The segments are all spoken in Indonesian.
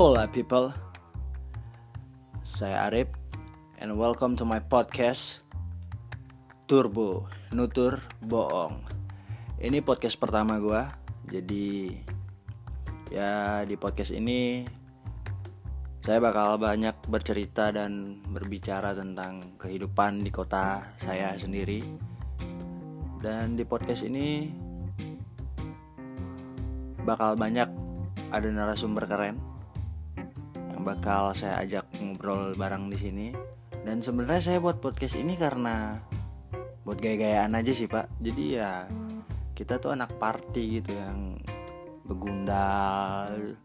Hola people. Saya Arif And welcome to my podcast Turbo Nutur Bohong Ini podcast pertama gue Jadi Ya di podcast ini Saya bakal banyak bercerita dan berbicara tentang kehidupan di kota saya sendiri. Dan di podcast ini Bakal banyak ada narasumber keren bakal saya ajak ngobrol bareng di sini. Dan sebenarnya saya buat podcast ini karena buat gaya-gayaan aja sih pak. Jadi ya kita tuh anak party gitu yang begundal,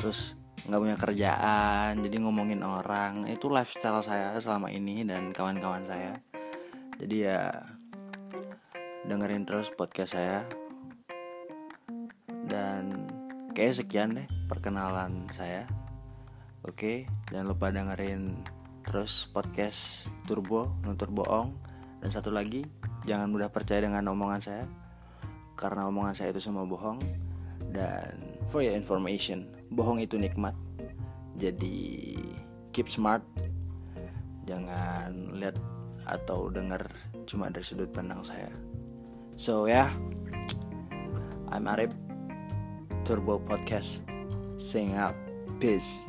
terus nggak punya kerjaan, jadi ngomongin orang. Itu lifestyle saya selama ini dan kawan-kawan saya. Jadi ya dengerin terus podcast saya dan Kayak sekian deh perkenalan saya. Oke, jangan lupa dengerin terus podcast Turbo, Nutur Bohong. Dan satu lagi, jangan mudah percaya dengan omongan saya. Karena omongan saya itu semua bohong. Dan for your information, bohong itu nikmat. Jadi keep smart. Jangan lihat atau dengar cuma dari sudut pandang saya. So ya, yeah, I'm Arif Turbo Podcast. Sing out. Peace.